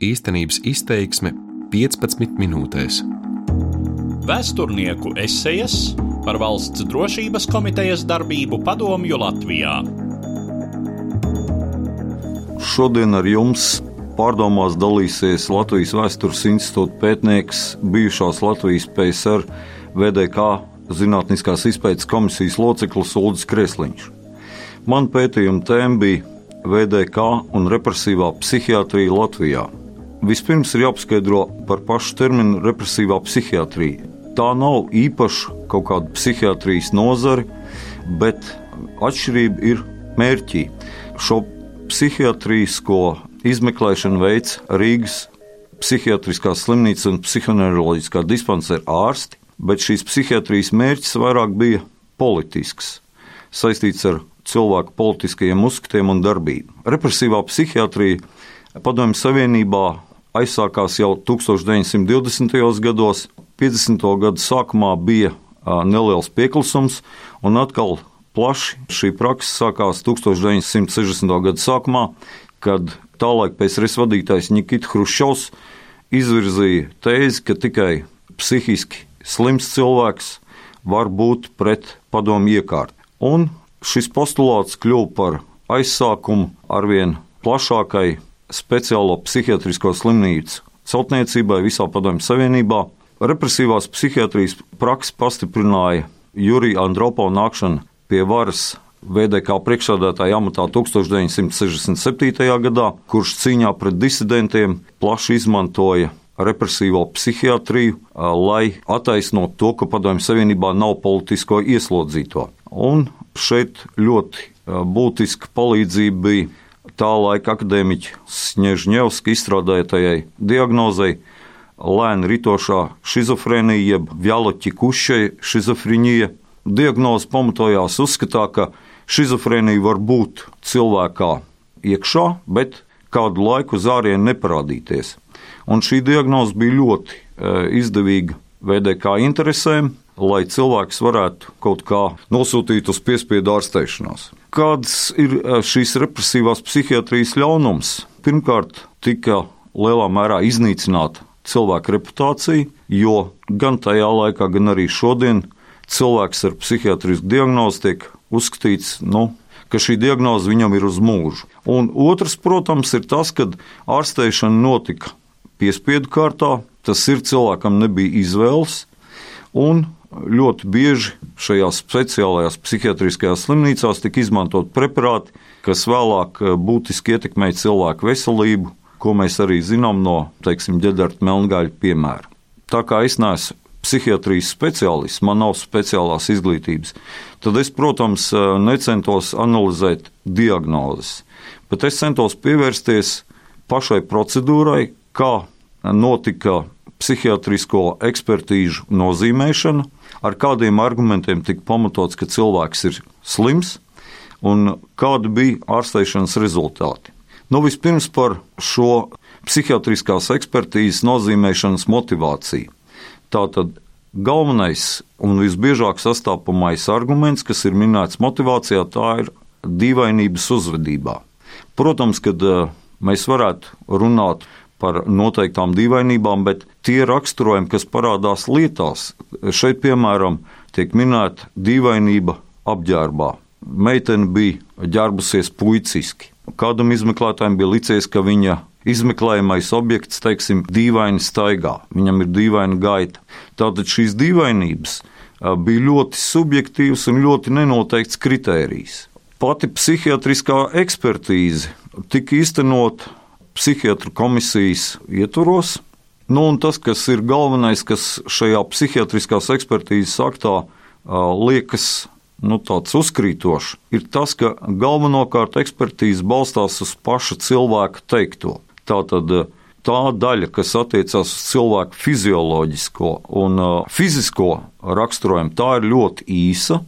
Īstenības izteiksme 15 minūtēs. Vēsturnieku esejas par valsts drošības komitejas darbību padomju Latvijā. Šodien ar jums pārdomās dalīsies Latvijas Vēstures institūta pētnieks, bijušās Latvijas PSR VDK Zinātniskās izpētes komisijas loceklis Ulris Kresliņš. Man pētījuma tēma bija VDK un represīvā psihiatrija Latvijā. Vispirms ir jāpaskaidro par pašu terminu represīvā psihiatrija. Tā nav īpaša kaut kāda psihiatrijas nozare, bet atšķirība ir mērķī. Šo psihiatrisko izmeklēšanu veids Rīgas psihiatriskās slimnīcas un psihoneiroloģiskā dispansera ārsti, bet šīs psihiatrijas mērķis vairāk bija politisks, saistīts ar cilvēku politiskajiem uzskatiem un darbību. Represīvā psihiatrija Padomju Savienībā aizsākās jau 1920. gados, 50. gadu sākumā bija neliels pieklusums, un atkal plaši šī praksa sākās 1960. gada sākumā, kad tālaik PSRS vadītājs Nikita Hruščovs izvirzīja tēzi, ka tikai psihiski slims cilvēks var būt pret padomu iekārtu. Un šis postulāts kļuva par aizsākumu arvien plašākai speciālo psihiatrisko slimnīcu celtniecībai visā Padomju Savienībā. Represīvās psihiatrijas praksa pastiprināja Jurija Andropova nākšanu pie varas VDK priekšsādātāja amatā 1967. gadā, kurš cīņā pret disidentiem plaši izmantoja represīvo psihiatriju, lai attaisnotu to, ka Padomju Savienībā nav politisko ieslodzīto. Un šeit ļoti būtiska palīdzība bija tā laika akadēmiķa Snežņevska izstrādātajai diagnozei lēna ritošā schizofrēnija, jeb vjaloķikušai schizofrēnija. Diagnoze pamatojās uzskatā, ka schizofrēnija var būt cilvēkā iekšā, bet kādu laiku uz ārienu neparādīties. Un šī diagnoze bija ļoti izdevīga VDK interesēm, lai cilvēks varētu kaut kā nosūtīt uz piespiedu ārstēšanos. Kāds ir šīs represīvās psihiatrijas ļaunums? Pirmkārt, tika lielā mērā iznīcināta cilvēka reputācija, jo gan tajā laikā, gan arī šodien cilvēks ar psihiatrisku diagnozi tiek uzskatīts, nu, ka šī diagnoze viņam ir uz mūžu. Un otrs, protams, ir tas, ka ārstēšana notika piespiedu kārtā, tas ir cilvēkam nebija izvēles, un ļoti bieži šajās speciālajās psihiatriskajās slimnīcās tika izmantot preparāti, kas vēlāk eh, būtiski ietekmēja cilvēku veselību, ko mēs arī zinām no, teiksim, ģedarta melngaļa piemēra. Tā kā es neesmu psihiatrijas speciālists, man nav speciālās izglītības, tad es, protams, eh, necentos analizēt diagnozes, bet es centos pievērsties pašai procedūrai, kā notika psihiatrisko ekspertīžu nozīmēšana, ar kādiem argumentiem tika pamatots, ka cilvēks ir slims un kādi bija ārstēšanas rezultāti. Nu, vispirms par šo psihiatriskās ekspertīzes nozīmēšanas motivāciju. Tātad galvenais un visbiežāk sastopamais arguments, kas ir minēts motivācijā, tā ir dīvainības uzvedībā. Protams, kad mēs varētu runāt par noteiktām dīvainībām, bet tie raksturojumi, kas parādās lietās, šeit, piemēram, tiek minēta dīvainība apģērbā. Meitene bija ģērbusies puiciski. Kādam izmeklētājam bija licies, ka viņa izmeklējamais objekts, teiksim, dīvaini staigā, viņam ir dīvaina gaita. Tātad šīs dīvainības bija ļoti subjektīvs un ļoti nenoteikts kritērijs. Pati psihiatriskā ekspertīze tika īstenota psihiatru komisijas ietvaros. Nu, tas, kas ir galvenais, kas šajā psihiatriskās ekspertīzes aktā liekas nu, tāds uzkrītošs, ir tas, ka galvenokārt ekspertīze balstās uz paša cilvēka teikto. Tātad tā daļa, kas attiecas uz cilvēku fizioloģisko un fizisko raksturojumu, tā ir ļoti īsa.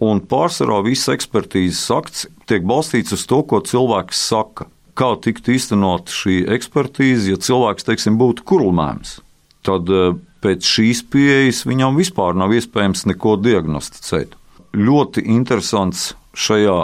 Un pārsvarā viss ekspertīzes akts tiek balstīts uz to, ko cilvēks saka kā tiktu īstenot šī ekspertīze, ja cilvēks, teiksim, būtu kurlmēms. Tad eh, pēc šīs pieejas viņam vispār nav iespējams neko diagnosticēt. Ļoti interesants šajā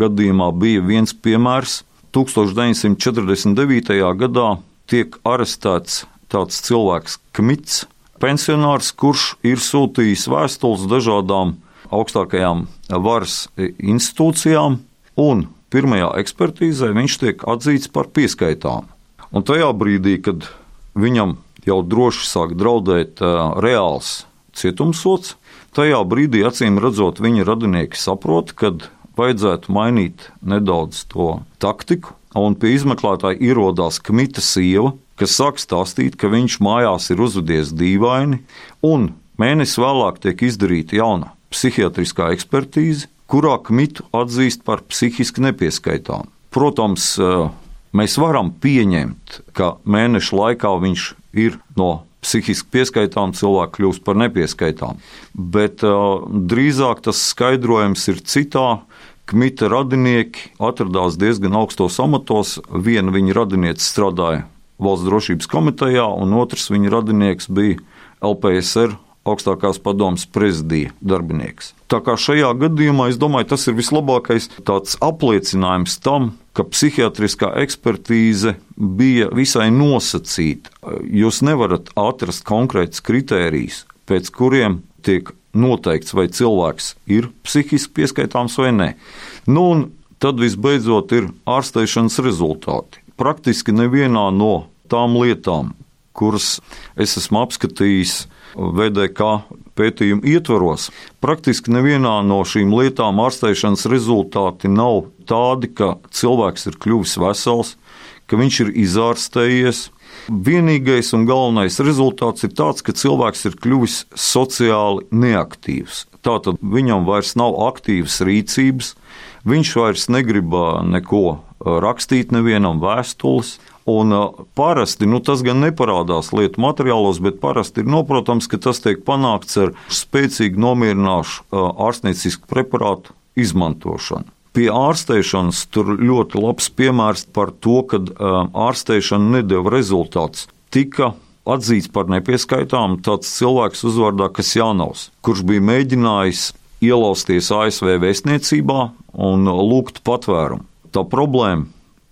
gadījumā bija viens piemērs. 1949. gadā tiek arestēts tāds cilvēks, Kmits, pensionārs, kurš ir sūtījis vēstules dažādām augstākajām varas institūcijām, un pirmajā ekspertīzē viņš tiek atzīts par pieskaitām. Un tajā brīdī, kad viņam jau droši sāk draudēt reāls cietumsots, tajā brīdī, acīm redzot, viņa radinieki saprot, ka vajadzētu mainīt nedaudz to taktiku, un pie izmeklētāja ierodās Kmita sieva, kas sāk stāstīt, ka viņš mājās ir uzvedies dīvaini, un mēnesi vēlāk tiek izdarīta jauna psihiatriskā ekspertīze, kurā Kmitu atzīst par psihiski nepieskaitāmu. Protams, mēs varam pieņemt, ka mēneša laikā viņš ir no psihiski pieskaitām cilvēku kļūst par nepieskaitām. Bet uh, drīzāk tas skaidrojums ir citā. Kmita radinieki atradās diezgan augstos amatos. Viena viņa radiniece strādāja Valsts drošības komitejā, un otrs viņa radinieks bija LPSR augstākās padomas prezidija darbinieks. Tā kā šajā gadījumā es domāju, tas ir vislabākais apliecinājums tam, ka psihiatriskā ekspertīze bija visai nosacīta. Jūs nevarat atrast konkrētus kritērijus, pēc kuriem tiek noteikts, vai cilvēks ir psihiski pieskaitāms vai nē. Nu, un tad visbeidzot ir ārsteišanas rezultāti. Praktiski nevienā no tām lietām, kuras es esmu apskatījis VDK pētījumu ietvaros, praktiski nevienā no šīm lietām ārstēšanas rezultāti nav tādi, ka cilvēks ir kļuvis vesels, ka viņš ir izārstējies. Vienīgais un galvenais rezultāts ir tāds, ka cilvēks ir kļuvis sociāli neaktīvs. Tātad viņam vairs nav aktīvas rīcības, viņš vairs negrib neko rakstīt nevienam vēstules, Un parasti nu, tas gan neparādās lietu materiālos, bet parasti ir noprotams, ka tas tiek panākts ar spēcīgu nomierināšu ārstniecisku preparātu izmantošanu. Pie ārstēšanas tur ļoti labs piemērs par to, ka ārstēšana nedeva rezultātus. Tika atzīts par nepieskaitāmu tāds cilvēks uzvārdā Kasjanovs, kurš bija mēģinājis ielausties ASV vēstniecībā un lūgt patvērumu. Tā problēma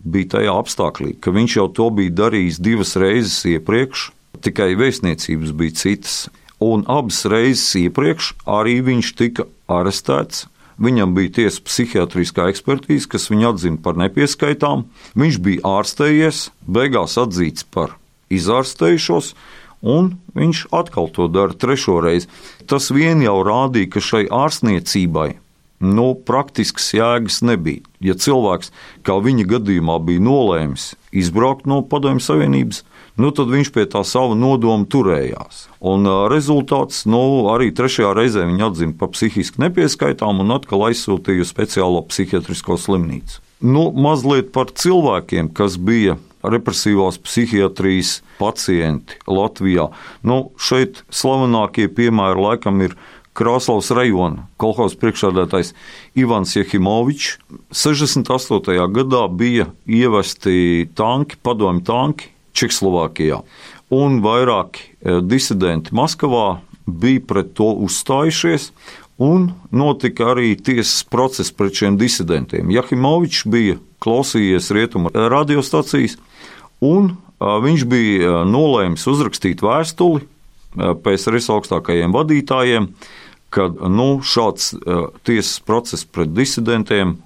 bija tajā apstākļī, ka viņš jau to bija darījis divas reizes iepriekš, tikai vēstniecības bija citas. Un abas reizes iepriekš arī viņš tika arestēts. Viņam bija tiesa psihiatriskā ekspertīze, kas viņu atzina par nepieskaitām. Viņš bija ārstējies, beigās atzīts par izārstējušos, un viņš atkal to dara trešo reizi. Tas vien jau rādīja, ka šai ārstniecībai nu, praktiskas jēgas nebija. Ja cilvēks, kā viņa gadījumā, bija nolēmis izbraukt no Padomju Savienības, nu, tad viņš pie tā sava nodoma turējās. Un rezultāts nu, arī trešajā reizē viņa atzina par psihiski nepieskaitām un atkal aizsūtīja uz speciālo psihiatrisko slimnīcu. Nu, mazliet par cilvēkiem, kas bija represīvās psihiatrijas pacienti Latvijā. Nu, šeit slavenākie piemēri laikam ir Krasovas rajona kolekcijas priekšsēdētājs Ivans Jehimovičs. 68. gadā bija ievesti tanki, padomju tanki Čehoslovākijā, un vairāki e, disidenti Maskavā bija pret to uzstājušies. Un notika arī tiesas process pret šiem disidentiem. Jahimovičs bija klausījies rietumu radiostacijas, un viņš bija nolēmis uzrakstīt vēstuli PSRS augstākajiem vadītājiem, ka nu, šāds uh, tiesas process pret disidentiem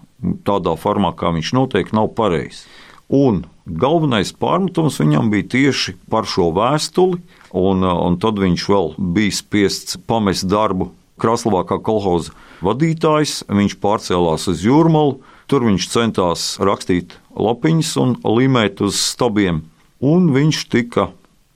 tādā formā, kā viņš notiek, nav pareizs. Un galvenais pārmetums viņam bija tieši par šo vēstuli, un, un tad viņš vēl bija spiests pamest darbu Krasnodarbā kolhoza vadītājs. Viņš pārcēlās uz Jūrmalu, tur viņš centās rakstīt lapiņas un līmēt uz stabiem, un viņš tika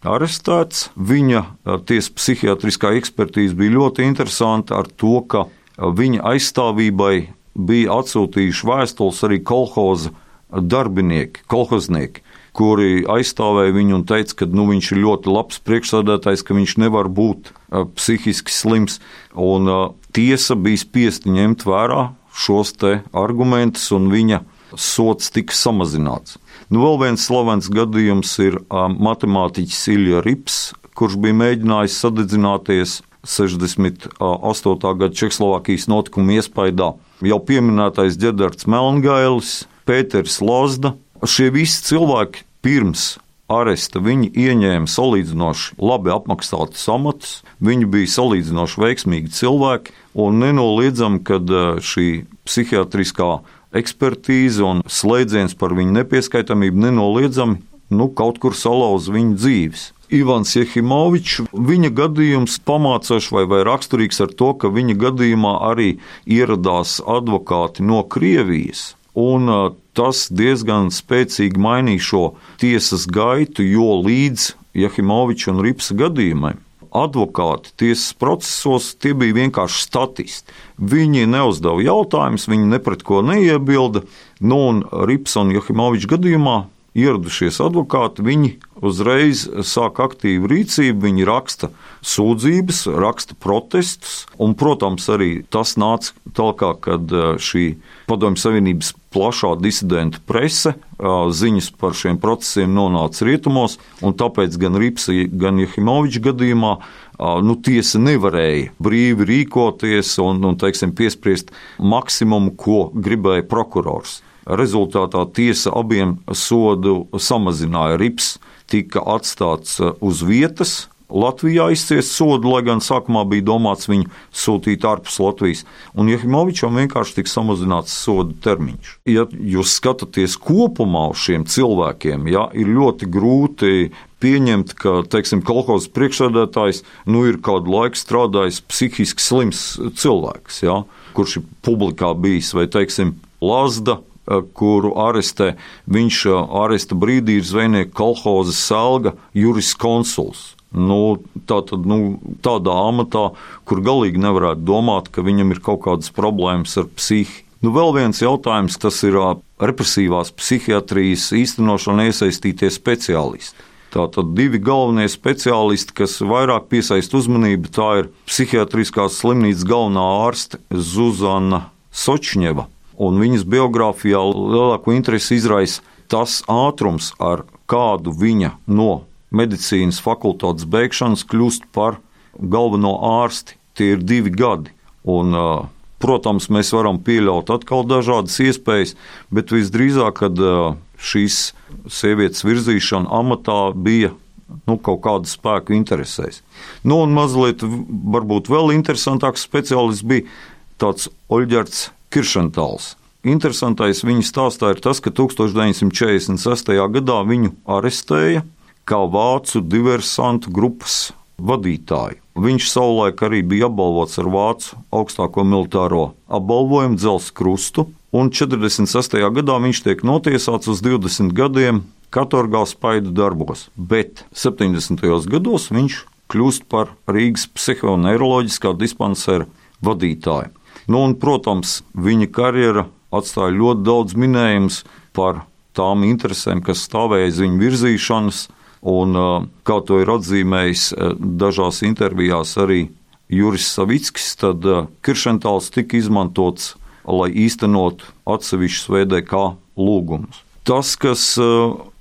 arestēts. Viņa tiesa psihiatriskā ekspertīze bija ļoti interesanta ar to, ka viņa aizstāvībai bija atsūtījuši vēstules arī kolhoza darbinieki, kolhoznieki, kuri aizstāvēja viņu un teica, ka nu, viņš ir ļoti labs priekšsādātājs, ka viņš nevar būt psihiski slims. Un, tiesa bija spiesta ņemt vērā šos argumentus, un viņa sots tika samazināts. Nu, vēl viens slavens gadījums ir um, matemātiķis Ilja Rips, kurš bija mēģinājis sadedzināties 68. gada Čehoslovākijas notikuma iespaidā. Jau pieminētais Džedards Melngailis, Pēters Lozda. Šie visi cilvēki pirms aresta viņi ieņēma salīdzinoši labi apmaksātus amatus, viņi bija salīdzinoši veiksmīgi cilvēki, un nenoliedzami, ka šī psihiatriskā ekspertīze un slēdziens par viņu nepieskaitāmību nenoliedzami nu, kaut kur salauza viņu dzīves. Ivans Jehimovičs, viņa gadījums pamācošs vai, vai raksturīgs ar to, ka viņa gadījumā arī ieradās advokāti no Krievijas. Un tas diezgan spēcīgi mainīja šo tiesas gaitu, jo līdz Jehimoviča un Ripsa gadījumam advokāti tiesas procesos tie bija vienkārši statisti. Viņi neuzdeva jautājumus, viņi ne pret ko neiebilda. Nu, un Rips un Jehimoviča gadījumā ieradušies advokāti, viņi uzreiz sāk aktīvu rīcību, viņi raksta sūdzības, raksta protestus, un, protams, arī tas nāca tālāk, kad šī Padomju Savienības plašā disidentu prese ziņas par šiem procesiem nonāca rietumos, un tāpēc gan Ripsa, gan Jehimoviča gadījumā nu, tiesa nevarēja brīvi rīkoties un, un teiksim, piespriest maksimumu, ko gribēja prokurors. Rezultātā tiesa abiem sodu samazināja. Rips tika atstāts uh, uz vietas, Latvijā izciest sodu, lai gan sākumā bija domāts viņu sūtīt ārpus Latvijas. Un Jehimovičam vienkārši tika samazināts soda termiņš. Ja jūs skatāties kopumā uz šiem cilvēkiem, ja, ir ļoti grūti pieņemt, ka teiksim, kolekcijas priekšsēdētājs nu, ir kādu laiku strādājis psihiski slims cilvēks, ja, kurš ir publikā bijis, vai teiksim, Lazda Eh, kuru arestē. Viņš eh, aresta brīdī ir zvejnieka kolhozes salga juris konsuls. Nu, tā tad, nu, tādā amatā, kur galīgi nevarētu domāt, ka viņam ir kaut kādas problēmas ar psihi. Nu, vēl viens jautājums, tas ir eh, represīvās psihiatrijas īstenošana iesaistītie speciālisti. Tātad divi galvenie speciālisti, kas vairāk piesaista uzmanību, tā ir psihiatriskās slimnīcas galvenā ārste Zuzana Sočņeva un viņas biogrāfijā lielāko interesi izraisa tas ātrums, ar kādu viņa no medicīnas fakultātes beigšanas kļūst par galveno ārsti. Tie ir divi gadi. Un, protams, mēs varam pieļaut atkal dažādas iespējas, bet visdrīzāk, kad šīs sievietes virzīšana amatā bija nu, kaut kādu spēku interesēs. Nu, un mazliet, varbūt vēl interesantāks speciālists bija tāds Oļģerts Kiršantāls. Interesantais viņa stāstā ir tas, ka 1946. gadā viņu arestēja kā vācu diversantu grupas vadītāju. Viņš savulaik arī bija apbalvots ar vācu augstāko militāro apbalvojumu dzelzceļa krustu, un 46. gadā viņš tiek notiesāts uz 20 gadiem katorgā spaidu darbos, bet 70. gados viņš kļūst par Rīgas psihoneiroloģiskā dispansera vadītāju. Nu, un, protams, viņa karjera atstāja ļoti daudz minējumus par tām interesēm, kas stāvēja aiz viņa virzīšanas, un kā to ir atzīmējis dažās intervijās arī Juris Savickis, tad Kiršentāls tika izmantots, lai īstenotu atsevišķus VDK lūgumus. Tas, kas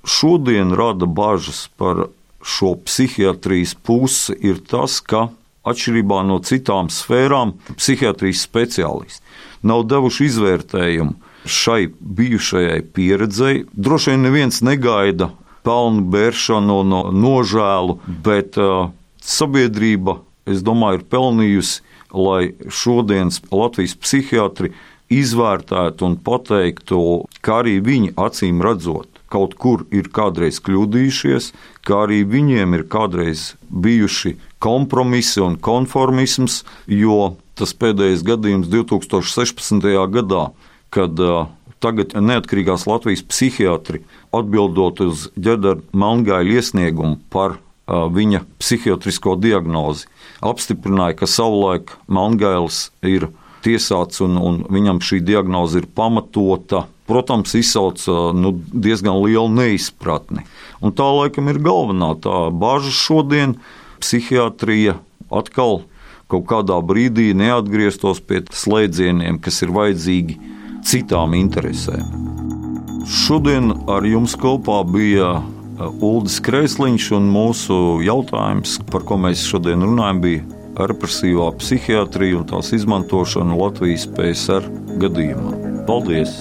šodien rada bažas par šo psihiatrijas pusi, ir tas, ka atšķirībā no citām sfērām, psihiatrijas speciālisti nav devuši izvērtējumu šai bijušajai pieredzei. Droši vien neviens negaida pelnu bēršanu no nožēlu, bet uh, sabiedrība, es domāju, ir pelnījusi, lai šodienas Latvijas psihiatri izvērtētu un pateiktu, ka arī viņi acīm redzot kaut kur ir kādreiz kļūdījušies, kā arī viņiem ir kādreiz bijuši kompromisi un konformisms, jo tas pēdējais gadījums 2016. gadā, kad tagad neatkarīgās Latvijas psihiatri atbildot uz ģenerāla Melngāļa iesniegumu par viņa psihiatrisko diagnozi, apstiprināja, ka savulaik Melngāls ir tiesāts un, un viņam šī diagnoze ir pamatota. Protams, izsauca nu, diezgan lielu neizpratni. Un tā laikam ir galvenā tā bažas šodien, psihiatrija atkal kaut kādā brīdī neatgrieztos pie slēdzieniem, kas ir vajadzīgi citām interesēm. Šodien ar jums kopā bija uh, Ulris Kreisliņš, un mūsu jautājums, par ko mēs šodien runājam, bija represīvā psihiatrija un tās izmantošana Latvijas PSR gadījumā. Paldies!